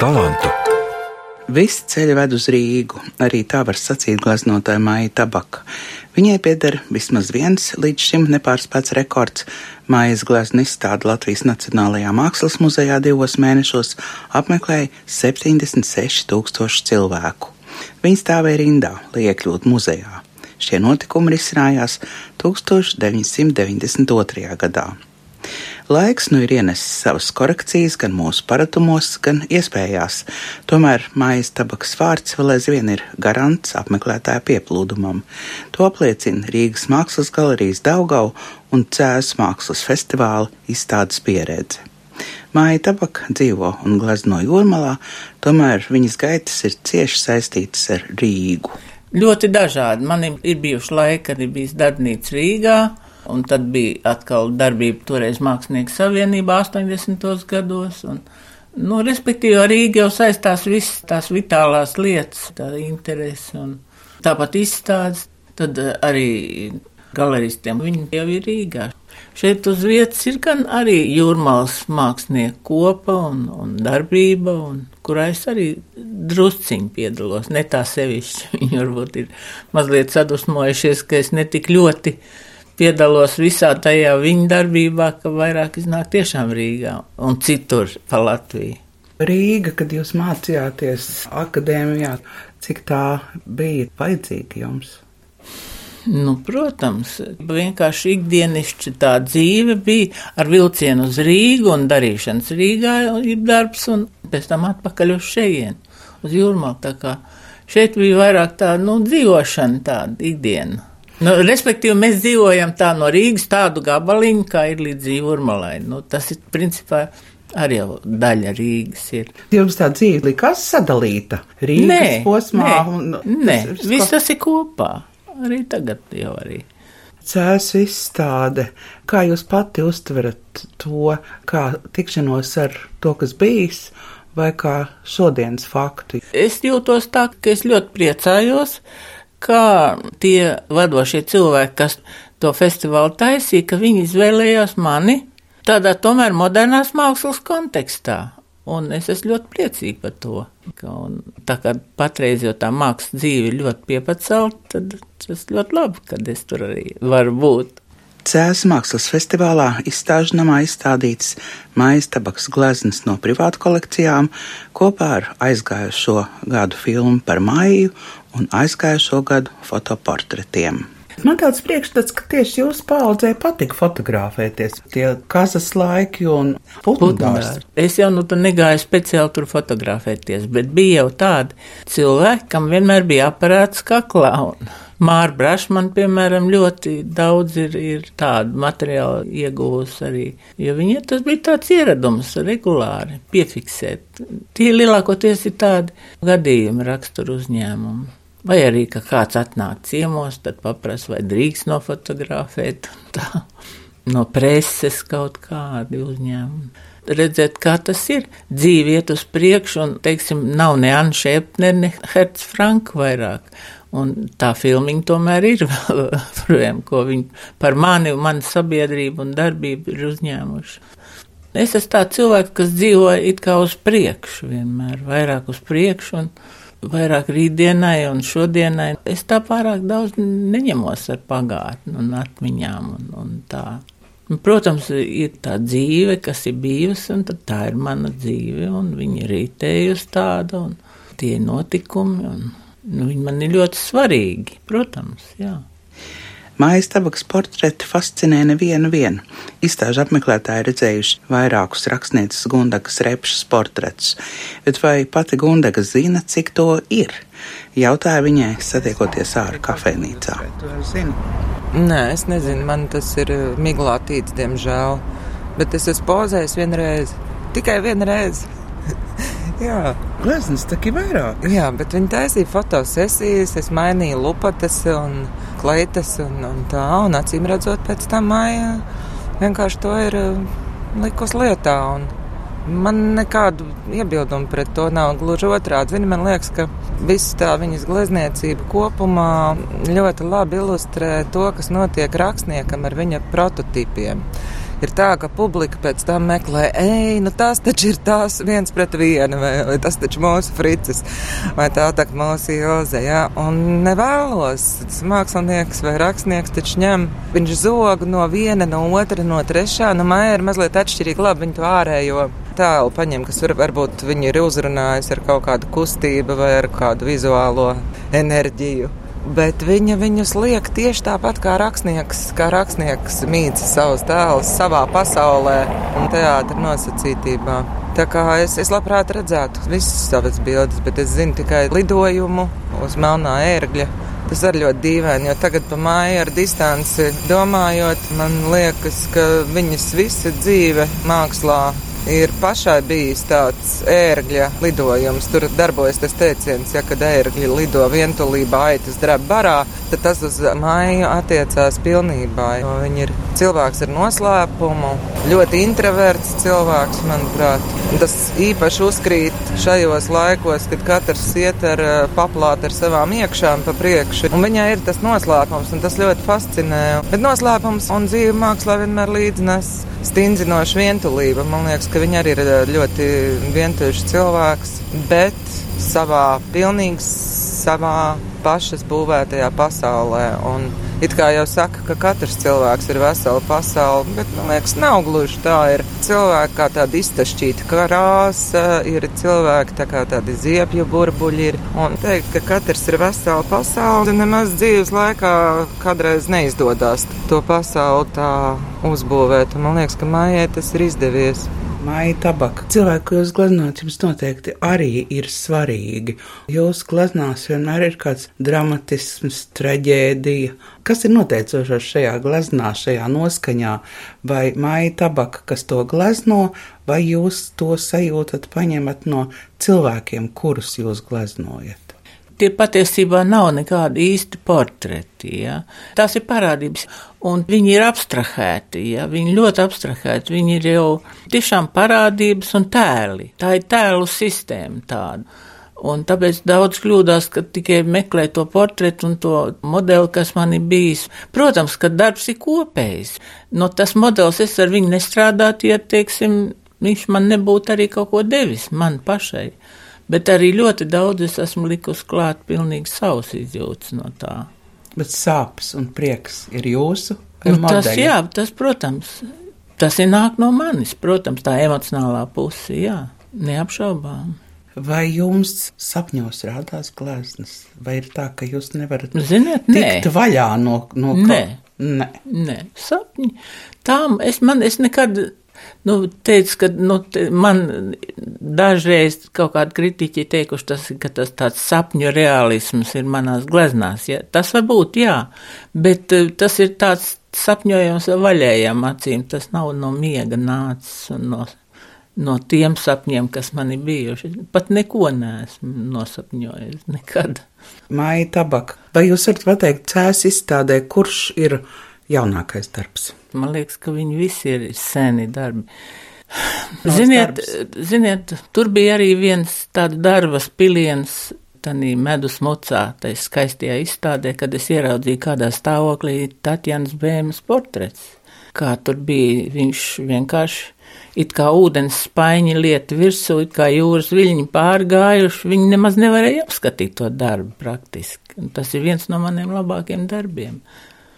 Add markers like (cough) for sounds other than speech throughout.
talantu. Visi ceļi ved uz Rīgu, arī tā var sacīt gleznotāja Maija Tabaka. Viņai pieder vismaz viens līdz šim nepārspēts rekords. Mājas glezna izstāde Latvijas Nacionālajā Mākslas muzejā divos mēnešos apmeklēja 76 tūkstošu cilvēku. Viņi stāvēja rindā, lai iekļūtu muzejā. Šie notikumi risinājās 1992. gadā. Laiks nu ir ienesis savas korekcijas gan mūsu paratumos, gan iespējās. Tomēr mājas tabaks vārds vēl aizvien ir garants apmeklētāju pieplūdumam. To apliecina Rīgas Mākslas galerijas Daugau un Cēzus Mākslas festivāla izstādes pieredze. Māja tabaka dzīvo un glezno jūrmalā, tomēr viņas gaitas ir cieši saistītas ar Rīgu. Ļoti dažādi. Man ir bijuši laiki, kad ir bijis darbnīca Rīgā, Un tad bija atkal darbība toreiz Mākslinieku savienībā 80. gados. Un, nu, respektīvi, ar Rīgu jau saistās visas tās vitālās lietas, tā interese un tāpat izstādes. Tad eh, arī galeristiem viņi jau ir Rīgā. Šeit uz vietas ir gan arī jūrmālas mākslinieku kopa un, un darbība, un kurā es arī drusciņi piedalos. Ne tā sevišķi, (laughs) viņi varbūt ir mazliet sadusmojušies, ka es netik ļoti piedalos visā tajā viņa darbībā, ka vairāk iznāk tiešām Rīgā un citur pa Latviju. Rīga, kad jūs mācījāties akadēmijā, cik tā bija vajadzīga jums? Nu, protams, vienkārši ikdienišķi tā dzīve bija ar vilcienu uz Rīgu un darīšanas Rīgā ir darbs un pēc tam atpakaļ uz šejienu, uz jūrmalu. Tā kā šeit bija vairāk tā, nu, dzīvošana tāda ikdiena. Nu, respektīvi, mēs dzīvojam tā no Rīgas tādu gabaliņu, kā ir līdz Jūrmalai. Nu, tas ir principā arī daļa Rīgas. Ir. Jums tā dzīve likās sadalīta Rīgas nē, posmā? Nē, un, nē tas, viss tas ir kopā. Arī tagad jau arī. Cēs izstāde. Kā jūs pati uztverat to, kā tikšanos ar to, kas bijis, vai kā šodienas faktu? Es jūtos tā, ka es ļoti priecājos, kā tie vadošie cilvēki, kas to festivālu taisīja, ka viņi izvēlējās mani tādā tomēr modernās mākslas kontekstā. Un es esmu ļoti priecīga par to. Un tā kā patreiz jau tā mākslas dzīve ir ļoti piepacelta, tad tas ļoti labi, kad es tur arī varu būt. Cēzus mākslas festivālā izstāžu namā izstādīts mājas tabaks gleznas no privātu kolekcijām kopā ar aizgājušo gadu filmu par māju un aizgājušo gadu fotoportretiem. Man tāds priekšstats, ka tieši jūsu paudzē patika fotografēties tie kazas laiki un putnudārs. Es jau nu tur negāju speciāli tur fotografēties, bet bija jau tādi cilvēki, kam vienmēr bija aparāts kaklā. Un Māra Brašman, piemēram, ļoti daudz ir, ir tādu materiālu ieguvusi arī, jo viņai tas bija tāds ieradums regulāri piefiksēt. Tie lielākoties ir tādi gadījumi raksturu uzņēmumi. Vai arī, ka kāds atnāk ciemos, tad paprasa, vai drīkst nofotografēt tā, no preses kaut kādi uzņēmumi. Redzēt, kā tas ir. Dzīve iet uz priekšu, un, teiksim, nav ne Anna Šepner, ne Herts Franka vairāk. Un tā filmiņa tomēr ir (laughs) vēl, ko viņi par mani un manu sabiedrību un darbību ir uzņēmuši. Es esmu tāds cilvēks, kas dzīvo it kā uz priekšu vienmēr, vairāk uz priekšu. Un, vairāk rītdienai un šodienai. Es tā pārāk daudz neņemos ar pagātni un atmiņām un, un tā. Protams, ir tā dzīve, kas ir bijusi, un tā ir mana dzīve, un viņa ir rītējusi tāda, un tie notikumi, un nu, viņi man ir ļoti svarīgi, protams, jā. Mājas tabaks portreti fascinē nevienu vienu. Izstāžu apmeklētāji redzējuši vairākus rakstnieces Gundagas repšas portretus, bet vai pati Gundaga zina, cik to ir? Jautāja viņai, satiekoties ārā kafejnīcā. Nē, es nezinu, man tas ir eh, miglātīts, diemžēl. Bet es esmu pozējis vienreiz, tikai vienreiz. (laughs) Jā, glezniecības tā ir vairāk. Jā, bet viņi taisīja fotosesijas, es mainīju lupatas un kleitas un, un tā, un acīm redzot, pēc tam māja vienkārši to ir eh, likus lietā. Un man nekādu iebildumu pret to nav. Gluži otrādi, Zini, man liekas, ka viss tā viņas glezniecība kopumā ļoti labi ilustrē to, kas notiek rakstniekam ar viņa prototipiem ir tā, ka publika pēc tam meklē, ej, nu tas taču ir tās viens pret vienu, vai, vai tas taču mūsu fricis, vai tā tā mūsu joze, jā, un nevēlos, tas mākslinieks vai rakstnieks taču ņem, viņš zogu no viena, no otra, no trešā, nu māja ir mazliet atšķirīga, labi, viņi to ārējo tēlu paņem, kas var, varbūt viņi ir uzrunājis ar kaut kādu kustību vai ar kādu vizuālo enerģiju. Bet viņa viņus liek tieši tāpat kā rakstnieks, kā rakstnieks mīts savus tēlus savā pasaulē un teātra nosacītībā. Tā kā es, es labprāt redzētu visas savas bildes, bet es zinu tikai lidojumu uz melnā ērgļa. Tas arī ļoti dīvaini, jo tagad pa māju ar distanci domājot, man liekas, ka viņas visa dzīve mākslā ir pašai bijis tāds ērgļa lidojums. Tur darbojas tas teiciens, ja kad ērgļi lido vientulībā, aitas drab barā, tad tas uz māju attiecās pilnībā. Viņi ir cilvēks ar noslēpumu, ļoti introverts cilvēks, manuprāt. Tas īpaši uzkrīt šajos laikos, kad katrs iet ar paplātu ar savām iekšām pa priekšu. Un viņai ir tas noslēpums, un tas ļoti fascinē. Bet noslēpums un dzīve mākslā vienmēr līdznes stingzinoša vientulība. Man liekas, ka viņa arī ir eh, ļoti vientuļš cilvēks, bet savā pilnīgi savā pašas būvētajā pasaulē. Un it kā jau saka, ka katrs cilvēks ir vesela pasaule, bet man liekas, nav gluži tā. Ir cilvēki kā tāda iztašķīta krāsa, ir cilvēki tā kā tādi ziepju burbuļi. Ir. Un teikt, ka katrs ir vesela pasaule, nemaz dzīves laikā kādreiz neizdodas to pasauli tā uzbūvēt. Un man liekas, ka mājai tas ir izdevies. Maija tabaka. Cilvēki, ko jūs gleznojat, jums noteikti arī ir svarīgi. Jūsu gleznās vienmēr ir kāds dramatisms, traģēdija. Kas ir noteicošais šajā gleznā, šajā noskaņā? Vai maija tabaka, kas to glezno, vai jūs to sajūtat, paņemat no cilvēkiem, kurus jūs gleznojat? Tie patiesībā nav nekādi īsti portreti. Ja? Tās ir parādības, un viņi ir abstrahēti. Ja? Viņi ļoti abstrahēti. Viņi ir jau tiešām parādības un tēli. Tā ir tēlu sistēma tāda. Un tāpēc daudz kļūdās, ka tikai meklē to portretu un to modeli, kas man ir bijis. Protams, ka darbs ir kopējs. No tas modelis es ar viņu nestrādātu, ja, teiksim, viņš man nebūtu arī kaut ko devis man pašai. Bet arī ļoti daudz es esmu likusi klāt pilnīgi savus izjūtas no tā. Bet sāpes un prieks ir jūsu? Nu, tas, jā, tas, protams, tas ir nāk no manis, protams, tā emocionālā puse, jā, neapšaubām. Vai jums sapņos rādās gleznas, vai ir tā, ka jūs nevarat Ziniet, tikt nē. vaļā no, no kā? Nē. Nē. Nē, sapņi. Tām es, man, es nekad Nu, teica, ka nu, te, man dažreiz kaut kādi kritiķi teikuši, tas, ka tas tāds sapņu realisms ir manās gleznās. Ja? Tas var būt, jā, bet eh, tas ir tāds sapņojums ar vaļējām acīm. Tas nav no miega nācis un no, no tiem sapņiem, kas man ir bijuši. Pat neko neesmu nosapņojis nekad. Māja tabaka. Vai jūs varat pateikt cēs izstādē, kurš ir jaunākais darbs? Man liekas, ka viņi visi ir seni darbi. Ziniet, ziniet, tur bija arī viens tāds darbas piliens, tādā medus mucā, tai skaistajā izstādē, kad es ieraudzīju, kādā stāvoklī Tatjans Bēmas portrets. Kā tur bija, viņš vienkārši it kā ūdens spaiņi lieta virsū, it kā jūras viļņi pārgājuši, viņi nemaz nevarēja apskatīt to darbu praktiski. Tas ir viens no maniem labākiem darbiem.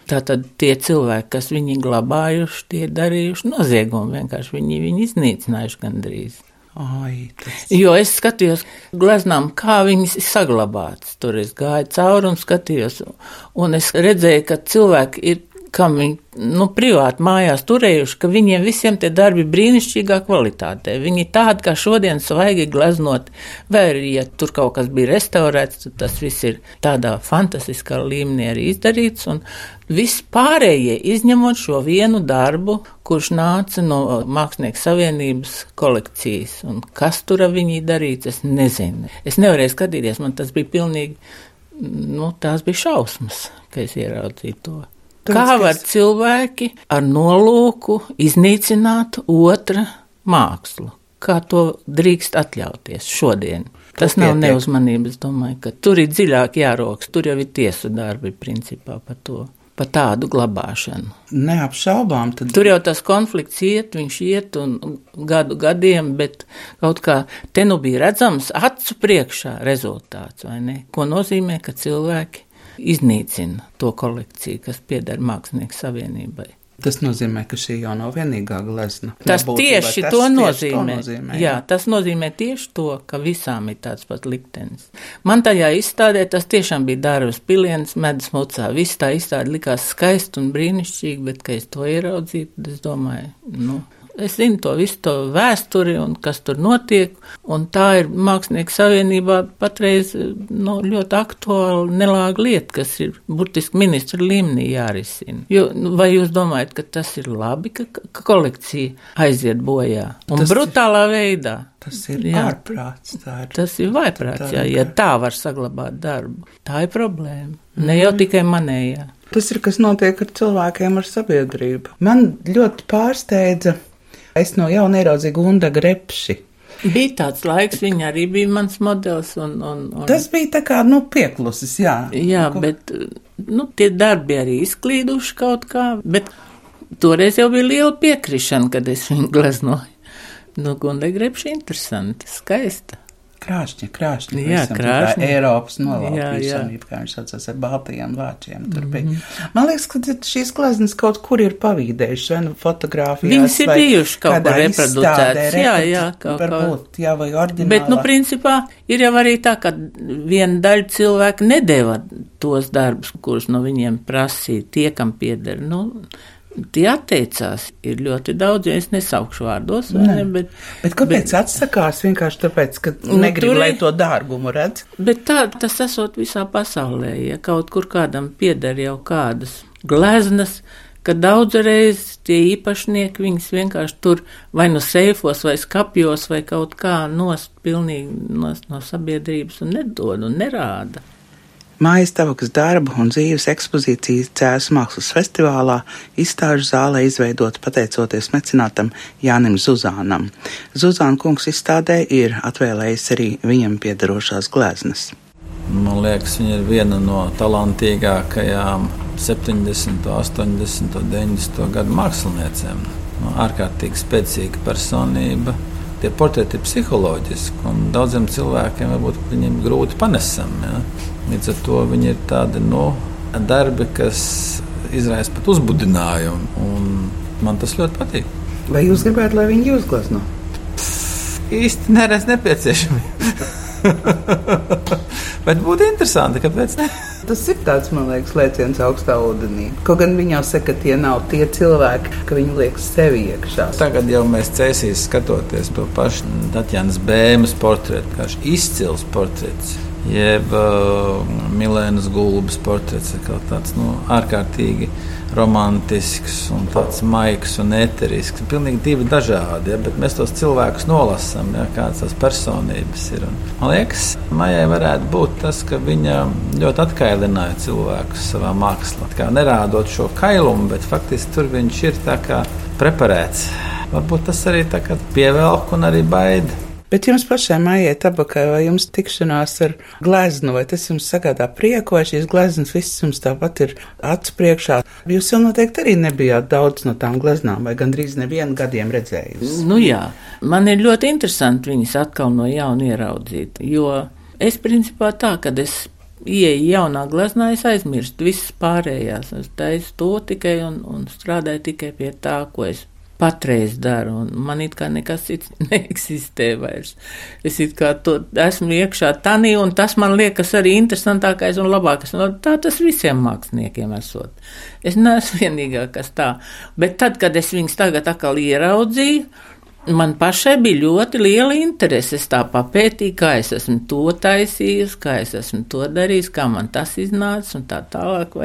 Tātad tie cilvēki, kas viņi glabājuši, tie darījuši noziegumu, vienkārši viņi viņu iznīcinājuši gandrīz. Ai, tas... Jo es skatījos gleznām, kā viņas ir saglabātas. Tur es gāju cauri un skatījos, un es redzēju, ka cilvēki ir kam viņi nu, privāti mājās turējuši, ka viņiem visiem tie darbi brīnišķīgā kvalitātē. Viņi tādi, kā šodien svaigi gleznot, vai arī, ja tur kaut kas bija restaurēts, tad tas viss ir tādā fantastiskā līmenī arī izdarīts, un viss pārējie, izņemot šo vienu darbu, kurš nāca no Mākslinieku savienības kolekcijas, un kas tur viņi darīts, es nezinu. Es nevarēju skatīties, man tas bija pilnīgi, nu, tās bija šausmas, ka es ieraudzīju to. Kā var cilvēki ar nolūku iznīcināt otra mākslu? Kā to drīkst atļauties šodien? Tas nav neuzmanības, domāju, ka tur ir dziļāk jāroks, tur jau ir tiesu darbi principā par to. pa tādu glabāšanu. Neapšaubām, tad Tur jau tas konflikts iet, viņš iet un gadu gadiem, bet kaut kā te nu bija redzams acu priekšā rezultāts, vai ne? Ko nozīmē, ka cilvēki iznīcina to kolekciju, kas pieder Mākslinieku savienībai. tas nozīmē, ka šī jau nav vienīgā glezna. Tas Nebūtībā tieši tas to nozīmē. nozīmē jā, tas nozīmē tieši to, ka visām ir tāds pat liktenis. Man tajā izstādē tas tiešām bija darbs, piliens, medus mucā. Viss tā izstāde likās skaisti un brīnišķīgi, bet, kad es to ieraudzīju, tad es domāju, nu. Es zinu to visu to vēsturi un kas tur notiek, un tā ir Mākslinieku savienībā patreiz nu, ļoti aktuāla nelāga lieta, kas ir burtiski ministra līmenī jārisina. Jo, nu, vai jūs domājat, ka tas ir labi, ka, ka kolekcija aiziet bojā un Tas brutālā veidā? Tas ir Jā. ārprāts. Tā ir. Tas ir vaiprāts, Tā jā, ja tā var saglabāt darbu. Tā ir problēma. Ne Mhm. jau tikai manējā. Tas ir kas notiek ar cilvēkiem, ar sabiedrību. Man ļoti pārsteidza, es no jauna ieraudzīju Gunda Grepši. Bija tāds laiks, viņa arī bija mans modelis. Un, un, un, Tas bija tā kā, nu, pieklusis, jā. Jā, Ko- bet nu, tie darbi arī izklīduši kaut kā. Bet toreiz jau bija liela piekrišana, kad es viņu gleznoju. Nu, Gunda Grepša interesanti, skaista. Krāšņa, krāšņa. Jā, krāšņa. Eiropas nolaupīšana, kā viņš saucās ar baltajiem vāčiem. Tur bija. Man liekas, ka šīs gleznas kaut kur ir pavīdējušas, vai nu fotografijās. Viņas ir bijušas kaut kādā kur reproducētas. Jā, jā, kaut kā. Varbūt, jā, vai oriģinālā. Bet, nu, principā ir jau arī tā, ka viena daļa cilvēku nedēva tos darbus, kurus no viņiem prasīja, tie, kam pieder. Nu, Tie atteicās. Ir ļoti daudz, ja es nesaukšu vārdos, Nē. ne, bet, Bet kāpēc bet, atsakās? Vienkārši tāpēc, ka Nu, negrib, tur lai to dārgumu redz. Bet tā tas esot visā pasaulē. Ja kaut kur kādam pieder jau kādas gleznas, ka daudzreiz tie īpašnieki viņas vienkārši tur vai nu seifos, vai skapjos, vai kaut kā nost pilnīgi nost no sabiedrības un nedod un nerāda. Mājas tabakas darbu un dzīves ekspozīcijas Cēlus mākslas festivālā izstāžu zālē izveidota pateicoties mecenātam Jānim Zuzānam. Zuzāna kungs izstādē ir atvēlējis arī viņam piedarošās gleznas. Man liekas, viņa ir viena no talantīgākajām 70, 80, 90 gadu māksliniecēm. No, ārkārtīgi spēcīga personība. Tie portreti ir psiholoģiski, un daudziem cilvēkiem varbūt viņiem grūti panesami. Ja? Līdz ar to viņi ir tādi no, darbi, kas izraisa pat uzbudinājumu, un man tas ļoti patīk. Vai jūs gribētu, lai viņi jūs glezno? Īsti neredz nepieciešamību. (laughs) Bet būtu interesanti, kāpēc ne? Tas ir tāds, man liekas, lēciens augstā ūdenī. Kaut gan jau saka, ka tie nav tie cilvēki, ka viņi liekas sevi iekšā. Tagad jau mēs cēsīs skatoties to pašu Tatjana Bēmas portretu, kā izcils portrets. Jeb uh, Milēnas gulbas portrets tāds nu, ārkārtīgi romantisks, un tāds maigs un eterisks. Pilnīgi divi dažādi, ja, bet mēs tos cilvēkus nolasām, ja, kādas tās personības ir. Un, man liekas, Maijai varētu būt tas, ka viņa ļoti atkailināja cilvēkus savā mākslā. Kā nerādot šo kailumu, bet faktiski tur viņš ir preparēts. Varbūt tas arī pievelk un arī baida. Bet jums pašai, Maijai, tabakai, vai jums tikšanās ar gleznu, vai tas jums sagādā prieku, vai šīs gleznas visas jums tāpat ir acu priekšā? Jūs jau noteikti arī nebijāt daudz no tām gleznām, vai gandrīz nevienu gadiem redzējusi. Nu jā, man ir ļoti interesanti viņas atkal no jauna ieraudzīt, jo es principā tā, kad es ieeju jaunā gleznā, es aizmirstu visas pārējās. Es taisu to tikai un, un strādāju tikai pie tā, ko es patreiz daru, un man it kā nekas cits (laughs) neeksistē vairs. Es it kā to esmu iekšā tanī, un tas man liekas arī interesantākais un labākais. No, tā tas visiem māksliniekiem esot. Es neesmu (laughs) vienīgā, kas tā. Bet tad, kad es viņus tagad atkal ieraudzīju, Man pašai bija ļoti liela interese. Es tā papētīju, kā es esmu to taisījusi, kā es esmu to darījusi, kā man tas iznāca un tā tālāk.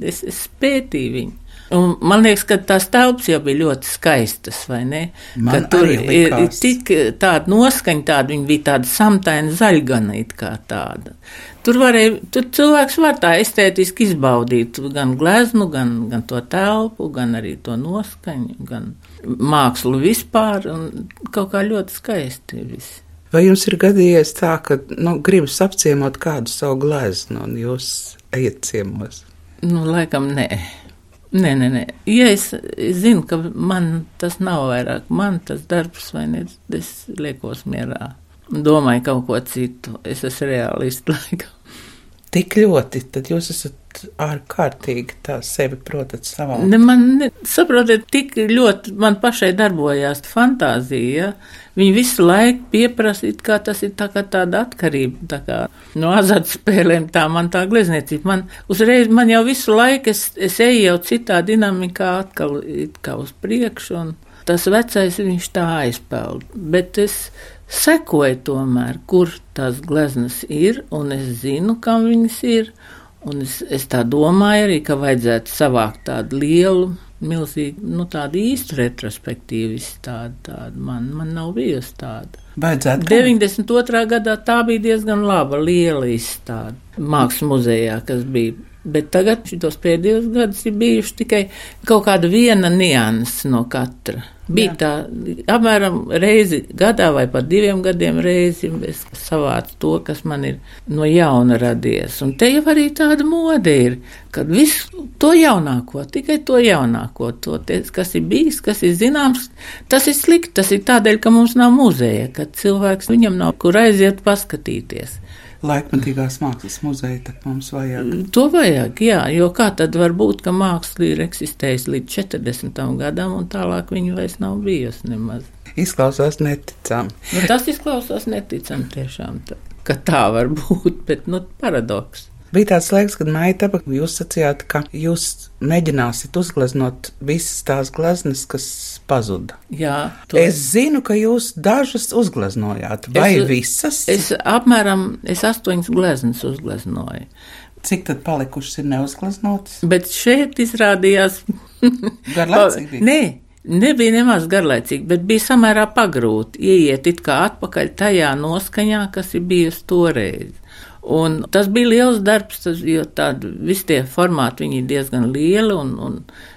Es, es pētīju viņu. Un man liekas, ka tās telpas jau bija ļoti skaistas, vai ne? Man ka tur ir, ir tik tāda noskaņa, tāda viņa bija tāda samtaina zaļgana it kā tāda. Tur varēja, tur cilvēks var tā estētiski izbaudīt gan gleznu, gan, gan to telpu, gan arī to noskaņu, gan mākslu vispār, un kaut kā ļoti skaisti viss. Vai jums ir gadījies tā, ka nu, gribas apciemot kādu savu gleznu, un jūs ejat ciemos? Nu, laikam nē. Nē, nē, nē. Ja es, es zinu, ka man tas nav vairāk, man tas darbs, vai ne, es liekos mierā. Domāju kaut ko citu. Es esmu realists (laughs) laikam. Tik ļoti, tad jūs esat ārkārtīgi tā sevi protat savā. Ne, man, ne, saprotiet, tik ļoti man pašai darbojās fantāzija. Ja? Viņi visu laiku pieprasa, kā tas ir tā kā tāda atkarība, tā kā no azartspēlēm, tā man tā glezniecība. Man uzreiz, man jau visu laiku, es, es eju jau citā dinamikā atkal kā uz priekšu, un tas vecais viņš tā aizpeld. Bet es sekoju tomēr, kur tās gleznas ir, un es zinu, kam viņas ir. Un es, es tā domāju arī, ka vajadzētu savākt tādu lielu milzīgi, nu, tāda īsta retrospektīva izstāde. Tāda. Man, man nav bijusi tāda. Vajadzētu. 92. gadā tā bija diezgan laba, liela izstāde Mākslas muzejā, kas bija. Bet tagad šitos pēdējos gadus ir bijuši tikai kaut kāda viena nianses no katra. Bija Jā. tā apmēram reizi gadā vai pat diviem gadiem reizi es savācu to, kas man ir no jauna radies. Un te jau arī tāda mode ir, kad visu to jaunāko, tikai to jaunāko, to, kas ir bijis, kas ir zināms, tas ir slikti. Tas ir tādēļ, ka mums nav muzeja, ka cilvēks viņam nav kur aiziet paskatīties laikmatīgās mākslas muzeja, tad mums vajag. To vajag, jā, jo kā tad var būt, ka māksla ir eksistējusi līdz 40. gadam un tālāk viņa vairs nav bijusi nemaz. Izklausās neticami. Nu, tas izklausās neticami tiešām, tā, ka tā var būt, bet nu paradoks. Bija tāds laiks, kad Maija Tabaka, jūs sacījāt, ka jūs mēģināsiet uzgleznot visas tās gleznas, kas pazuda. Jā, to es zinu, ka jūs dažas uzgleznojāt, vai es, visas? Es apmēram, es astoņas gleznas uzgleznoju. Cik tad palikušas ir neuzgleznotas? Bet šeit izrādījās. (laughs) Garlaicīgi? Nē. Nebija nemaz garlaicīgi, bet bija samērā pagrūti ieiet it kā atpakaļ tajā noskaņā, kas ir bijusi toreiz. Un tas bija liels darbs, tas, jo tādi visi tie formāti ir diezgan lieli, un, un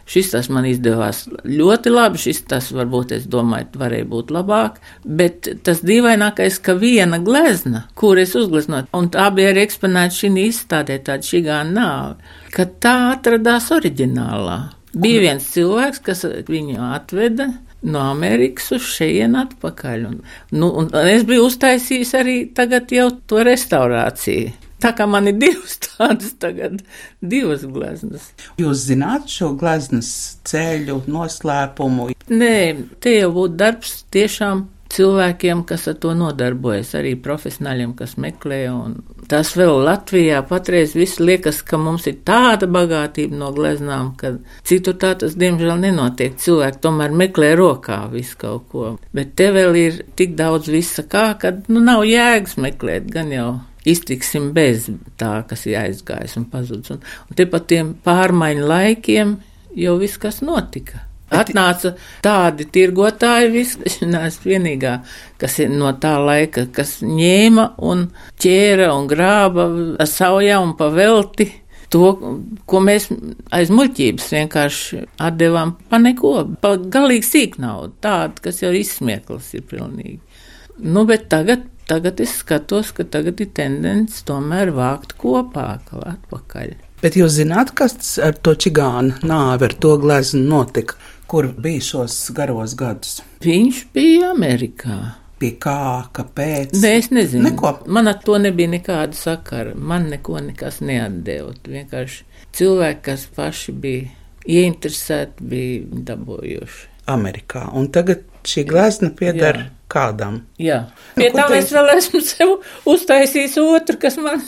šis tas man izdevās ļoti labi, šis tas varbūt, es domāju, varēja būt labāk, bet tas dīvainākais, ka viena glezna, kur es uzgleznoju, un tā bija arī eksponēta šī izstādē, tāda šī gāna nāve, ka tā atradās oriģinālā. Bija viens cilvēks, kas viņu atveda, no Amerikas uz šejienu atpakaļ. Un, nu, un es biju uztaisījis arī tagad jau to restaurāciju. Tā kā man ir divas (laughs) tādas, tagad divas gleznas. Jūs zināt šo gleznas ceļu, noslēpumu? Nē, te jau būtu darbs tiešām cilvēkiem, kas ar to nodarbojas, arī profesionāļiem, kas meklē. Tas vēl Latvijā patreiz viss liekas, ka mums ir tāda bagātība no gleznām, ka citur tā tas diemžēl nenotiek. Cilvēki tomēr meklē rokā visu kaut ko. Bet te vēl ir tik daudz visa kā, ka nu, nav jēgas meklēt, gan jau iztiksim bez tā, kas ir aizgājis un pazudis. Un, un te pat tiem pārmaiņu laikiem jau viss, kas notika. Atnāca tādi tirgotāji, es neesmu vienīgā, kas ir no tā laika, kas ņēma un ķēra un grāba saujā un pavelti. To, ko mēs aiz muļķības vienkārši atdevām pa neko, pa galīgi sīk naudu, tādu, kas jau izsmieklis ir pilnīgi. Nu, bet tagad, tagad es skatos, ka tagad ir tendence tomēr vākt kopā, atpakaļ. Bet jūs zināt, kas ar to čigānu nāvi, ar to gleznu notika? Kur bija šos garos gadus? Viņš bija Amerikā. Pie kā, kāpēc? Nē, es nezinu. Neko. Man ar to nebija nekāda sakara. Man neko nekas neatdeva. Vienkārši cilvēki, kas paši bija ieinteresēti, bija dabūjuši. Amerikā. Un tagad šī glezna pieder Jā. kādam. Jā, nu, pie tā es vēl esmu sev uztaisījis otru, kas man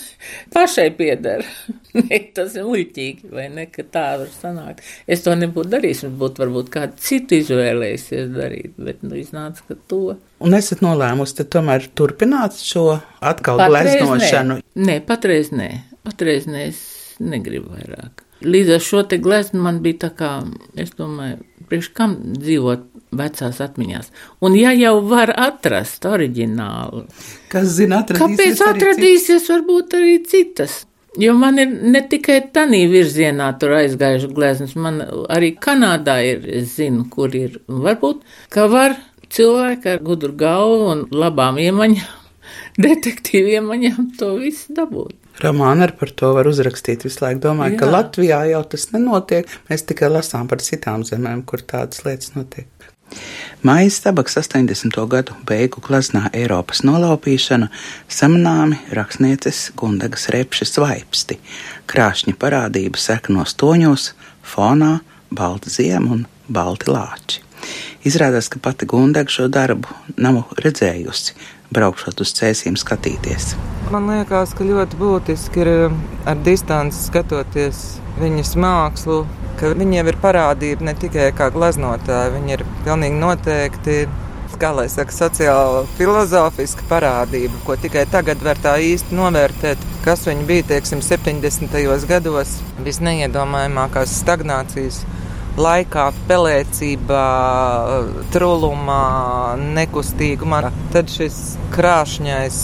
pašai pieder. (laughs) tas ir muļķīgi, vai ne, ka tā var sanākt. Es to nebūtu darījis, un būtu varbūt kādu citu izvēlējusies darīt, bet nu iznāca, ka to. Un esat nolēmusi tomēr turpināt šo atkal patreiz gleznošanu? Nē. nē, patreiz nē, patreiz nē, es negribu vairāk. Līdz ar šo te gleznu man bija tā kā, es domāju, priekš kam dzīvot vecās atmiņās. Un ja jau var atrast oriģinālu, kas zina, atradīsies kāpēc atradīsies cits? varbūt arī citas? Jo man ir ne tikai tādā virzienā tur aizgājuši gleznas, man arī Kanādā ir, es zinu, kur ir. Varbūt, ka var cilvēki ar gudru galvu un labām iemaņām detektīviem maņām to visu dabūt. Romānu arī par to var uzrakstīt. Visu laiku domāju, Jā. ka Latvijā jau tas nenotiek. Mēs tikai lasām par citām zemēm, kur tādas lietas notiek. Mājas tabaks 80. gadu beigu glaznā Eiropas nolaupīšana samanāmi rakstnieces Gundagas repšas vaipsti, krāšņa parādība seknos toņos, fonā, balta ziema un balti lāči. Izrādās, ka pati Gundaga šo darbu nav redzējusi, braukšot uz cēsīm skatīties. Man liekas, ka ļoti būtiski ir eh, ar distanci skatoties viņas mākslu, ka viņa ir parādība ne tikai kā gleznotāja, viņa ir pilnīgi noteikti. Kā lai saka, sociāla filozofiska parādība, ko tikai tagad var tā īsti novērtēt, kas viņa bija, teiksim, 70. gados, visneiedomājamākās stagnācijas laikā, pelēcībā, trulumā, nekustīgumā. Tad šis krāšņais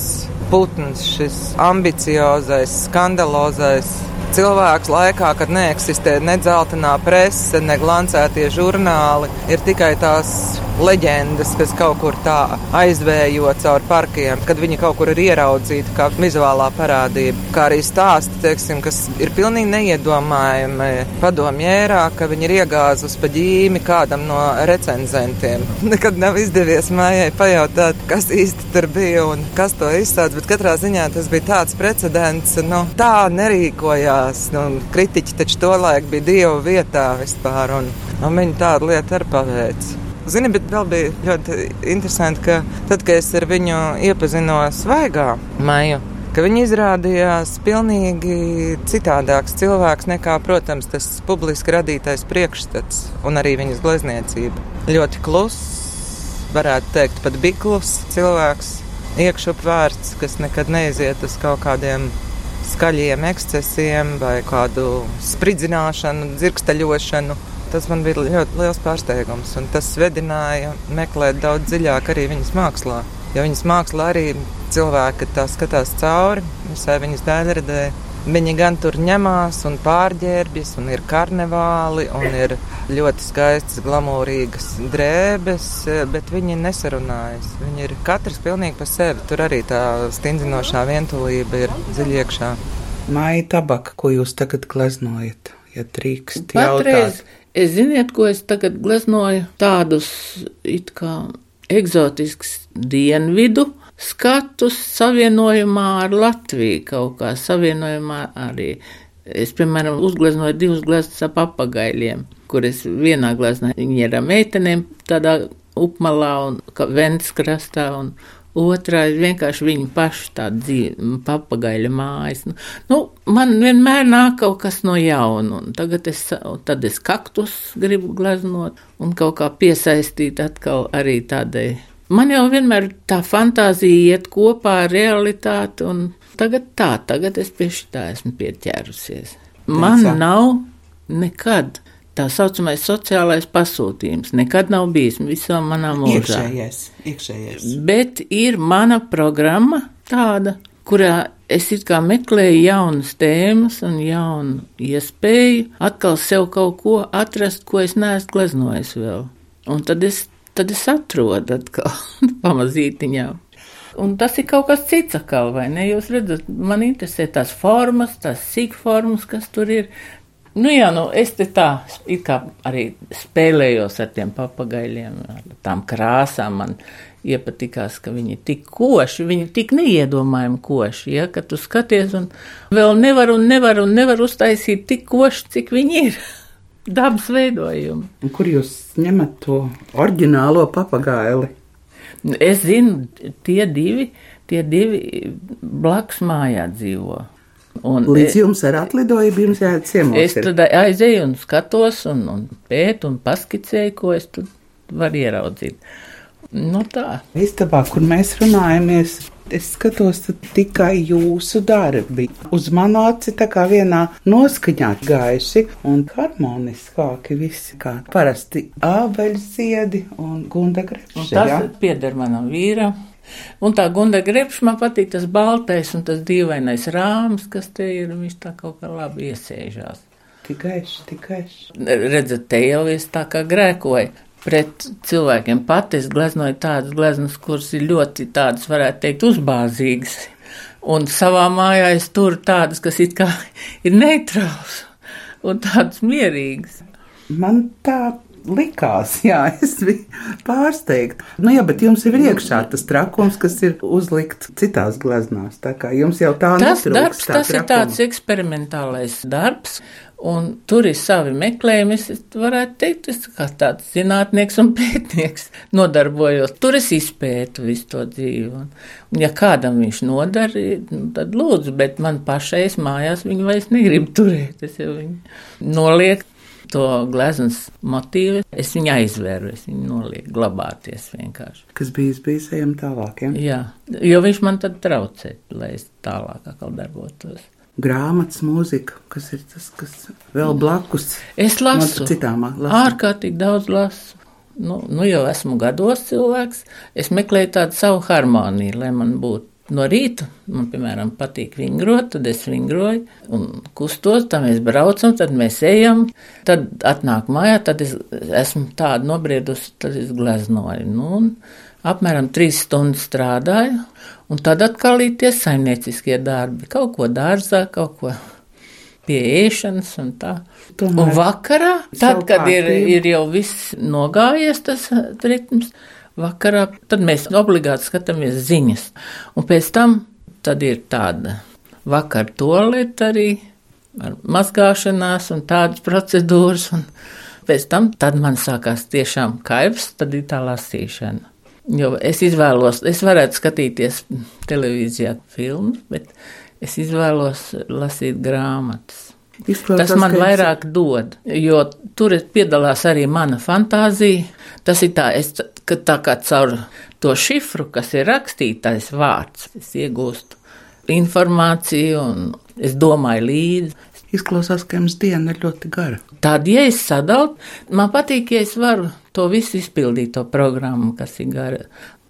putns, šis ambiciozais, skandalozais cilvēks laikā, kad neeksistē ne dzeltenā prese, ne glancētie žurnāli, ir tikai tās leģendas, kas kaut kur tā aizvējo caur parkiem, kad viņi kaut kur ir ieraudzīti kā vizuālā parādība. Kā arī stāsti, teiksim, kas ir pilnīgi neiedomājami padomjērā, ka viņi ir iegāzus pa ģīmi kādam no recenzentiem. (laughs) Nekad nav izdevies mājai pajautāt, kas īsti tur bija un kas to izstāds, bet katrā ziņā tas bija tāds precedents, nu, tā nerīkojās. Nu, kritiķi taču tolaik bija dievu vietā vispār, un, un viņi tādu lietu arī paveica. Zini, bet vēl bija ļoti interesanti, ka tad, kad es ar viņu iepazinos svaigā maiju, ka viņi izrādījās pilnīgi citādāks cilvēks nekā, protams, tas publiski radītais priekšstats un arī viņas glezniecība. Ļoti kluss, varētu teikt, pat biklus cilvēks, iekšupvērts, kas nekad neiziet uz kaut kādiem skaļiem ekscesiem vai kādu spridzināšanu, dzirksteļošanu. Tas man bija ļoti liels pārsteigums, un tas vedināja meklēt daudz dziļāk arī viņas mākslā. Jo viņas mākslā arī cilvēki tā skatās cauri visai viņas daļradē. Viņi gan tur ņemās un pārģērbjas, un ir karnevāli, un ir ļoti skaistas, glamūrīgas drēbes, bet viņi nesarunājas. Viņi ir katrs pilnīgi pa sevi. Tur arī tā stingzinošā vientulība ir dziļi iekšā. Māja tabaka, ko jūs tagad gleznojat, ja drīkst jautāt? Es ziniet, ko es tagad gleznoju? Tādus it kā eksotisks dienvidu skatus savienojumā ar Latviju kaut kā savienojumā arī. Es, piemēram, uzgleznoju divus gleznus ar papagaļiem, kur es vienā gleznā viņi ir ar meitenēm tādā upmalā un vents krastā un Otrā ir vienkārši viņa paša tāda dzīve, papagaļa mājas. Nu, nu, man vienmēr nāk kaut kas no jauna, un tagad es, tad es kaktus gribu gleznot un kaut kā piesaistīt atkal arī tādai. Man jau vienmēr tā fantāzija iet kopā ar realitāti, un tagad tā, tagad es pie šitā esmu pieķērusies. Man nav nekad tā saucamais sociālais pasūtījums. Nekad nav bijis visā manā mūžā. Iekšējais, iekšējais. Bet ir mana programma tāda, kurā es it kā meklēju jaunas tēmas un jaunu iespēju atkal sev kaut ko atrast, ko es neesmu gleznojis vēl. Un tad es, tad es atrodu atkal (laughs) pamazītiņā. Un tas ir kaut kas cits, atkal, vai ne? Jūs redzat, man interesē tās formas, tās sīkformas, kas tur ir. Nu, jā, nu, es te tā arī spēlējos ar tiem papagaļiem, ar tām krāsām. Man iepatikās, ka viņi ir tik koši, viņi ir tik neiedomājami koši. Ja, ka tu skaties, un vēl nevar un nevar un nevar uztaisīt tik koši, cik viņi ir. (laughs) Dabas veidojumi. Kur jūs ņemat to oriģinālo papagaili? Es zinu, tie divi, tie divi blakus mājā dzīvo. Un Līdz e, jums ar atlidojumu jums jāiet ciemos. Es tad aizēju un skatos un, un pētu un paskicēju, ko es tur varu ieraudzīt. Nu tā. Istabā, kur mēs runājamies, es skatos tikai jūsu darbi. Uz manu aci tā kā vienā noskaņā gaiši un harmoniskāki visi, kā parasti ābeļziedi un gunda grepši. Tas ja? pieder manam vīram. Un tā Gunda Grepša man patīk tas baltais un tas dīvainais rāms, kas te ir, viņš tā kaut kā labi iesēžās. Tik gaišs, tik gaišs. Redzat, te jau es tā kā grēkoju. pret cilvēkiem. Pati es gleznoju tādas gleznas, kuras ir ļoti tādas, varētu teikt, uzbāzīgas. Un savā mājā es turu tādas, kas it kā (laughs) ir neitrāls un tādas mierīgas. Man tā likās, (laughs) jā, es biju pārsteigta. Nu, jā, bet jums ir iekšā tas trakums, kas ir uzlikts citās gleznās. Tā kā jums jau tā tas netrūkst, darbs, tā tas ir trakuma. tāds eksperimentālais darbs. Un tur ir savi meklējumi. Es varētu teikt, es kā tāds zinātnieks un (laughs) pētnieks nodarbojos. Tur es izpētu visu to dzīvi. Un, un ja kādam viņš nodara, nu, tad lūdzu, bet man pašai es mājās viņu vairs negribu turēt. Es jau viņu nolieku to gleznas motīvu. Es viņu aizvēru, es viņu nolieku glabāties vienkārši. Kas bijis, bijis ejam tālāk, ja? Jā, jo viņš man tad traucē, lai es tālāk atkal darbotos. Grāmatas, mūzika, kas ir tas, kas vēl blakus. Es lasu. Citām lasu. Ārkārtīgi daudz lasu. Nu, nu jau esmu gados cilvēks. Es meklēju tādu savu harmoniju, lai man būtu. No rīta man, piemēram, patīk vingrot, tad es vingroju un kustos, tad mēs braucam, tad mēs ejam, tad atnāk mājā, tad es esmu tāda nobriedusi, tad es gleznoju. Nu, apmēram trīs stundas strādāju, un tad atkal ir tie saimnieciskie darbi. Kaut ko dārzā, kaut ko pie ēšanas un tā. Tomēr un vakarā, tad, kad ir, ir jau viss nogājies, tas ritms, vakarā, tad mēs obligāti skatāmies ziņas. Un pēc tam tad ir tāda vakar toleta arī ar mazgāšanās un tādas procedūras. Un pēc tam man sākās tiešām kaivs, tad ir tā lasīšana. Jo es izvēlos, es varētu skatīties televīzijā filmas, bet es izvēlos lasīt grāmatas. Izklausās, Tas man vairāk dod, jo tur piedalās arī mana fantāzija. Tas ir tā, es, ka tā kā caur to šifru, kas ir rakstītais vārds, es iegūstu informāciju un es domāju līdzi. Izklausās, ka jums diena ir ļoti gara. Tad, ja es sadalu, man patīk, ja es varu to visu izpildīt, to programmu, kas ir gara.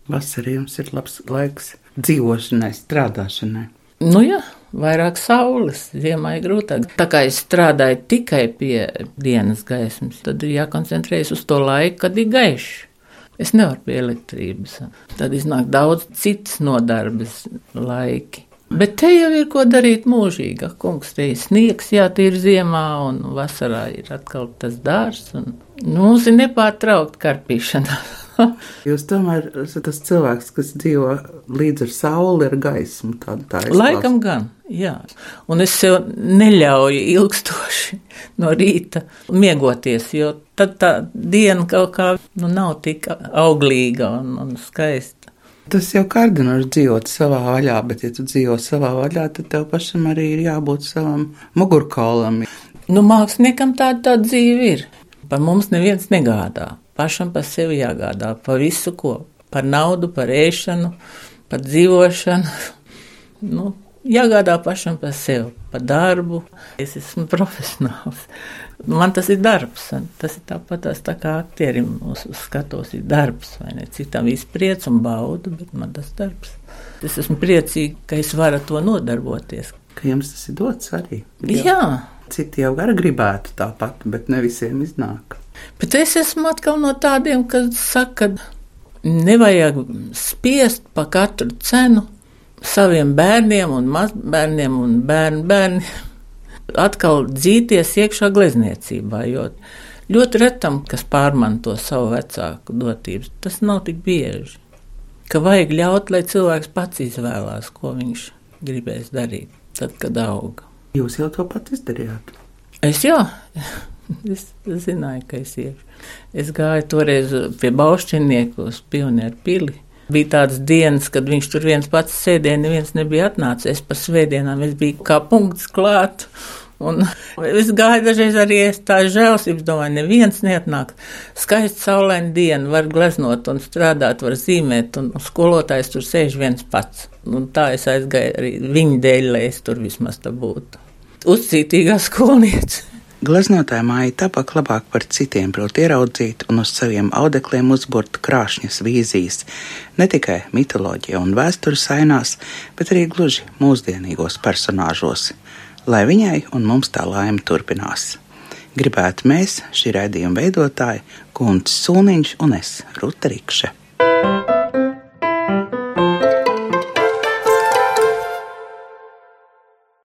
Vasarā jums ir labs laiks dzīvošanai, strādāšanai. Nu jā, vairāk saules, ziemā ir grūtāk. Tā kā es strādāju tikai pie dienas gaismas, tad ir jākoncentrējas uz to laiku, kad ir gaišs. Es nevaru pie elektrības. Tad iznāk daudz citas nodarbes laiki. Bet te jau ir ko darīt mūžīgi. Kungs, te ir sniegs, jā, tie ir ziemā, un vasarā ir atkal tas dārzs. Un nu, mums ir nepārtraukta karpīšana. (laughs) (laughs) Jūs tomēr esat tas cilvēks, kas dzīvo līdz ar sauli, ar gaismu. Tā, tā. Laikam gan, jā. Un es sev neļauju ilgstoši no rīta miegoties, jo tad tā diena kaut kā nu, nav tik auglīga un, un skaista. Tas jau kārdinoši dzīvot savā vaļā, bet, ja tu dzīvo savā vaļā, tad tev pašam arī ir jābūt savam mugurkaulam. Nu, māksliniekam tāda tā dzīve ir. Par mums neviens negādā. Pašam par sevi jāgādā, par visu ko. Par naudu, par ēšanu, par dzīvošanu. (laughs) Nu, jāgādā pašam par sevi, par darbu. Es esmu (laughs) profesionāls. Man tas ir darbs. un Tas ir tāpat tā kā aktierim uz, uz skatos ir darbs. Citam izpriec un baudu, bet man tas darbs. Es esmu priecīga, ka es varu ar to nodarboties. Ka jums tas ir dots arī. Jā, Citi jau arī gribētu tāpat, bet ne visiem iznāk. Bet es esmu atkal no tādiem, kas saka, ka nevajag spiest pa katru cenu saviem bērniem un mazbērniem un bērnu bērniem (laughs) atkal dzīties iekšā glezniecībā, jo ļoti retam, kas pārmanto savu vecāku dotības, tas nav tik bieži. Ka vajag ļaut, lai cilvēks pats izvēlās, ko viņš gribēs darīt, tad, kad auga. Jūs jau to pat izdarījāt. Es jā, (laughs) es zināju, ka es iešu. Es gāju toreiz pie Baušķinieku uz pionieru pili. Bija tādas dienas, kad viņš tur viens pats sēdēja, neviens nebija atnācis. Es pa svētdienām es biju kā punkts klāt. Un (laughs) es gāju dažreiz arī tā žēlsības, domāju, neviens neatnāk. Skaisti saulaina diena, var gleznot un strādāt, var zīmēt, un skolotājs tur sēž viens pats. Un tā es aizgāju arī viņa dēļ, lai es tur vismaz tā būtu. Uzcītīgā skolniece. Gleznotāja māja tabak labāk par citiem prot ieraudzīt un uz saviem audekliem uzburt krāšņas vīzijas, ne tikai mitoloģija un vēstures ainās, bet arī gluži mūsdienīgos personāžos. Lai viņai un mums tā laime turpinās. gribētu mēs, šī raidījuma veidotāji, Kunts Sūniņš un es, Ruta Rikše.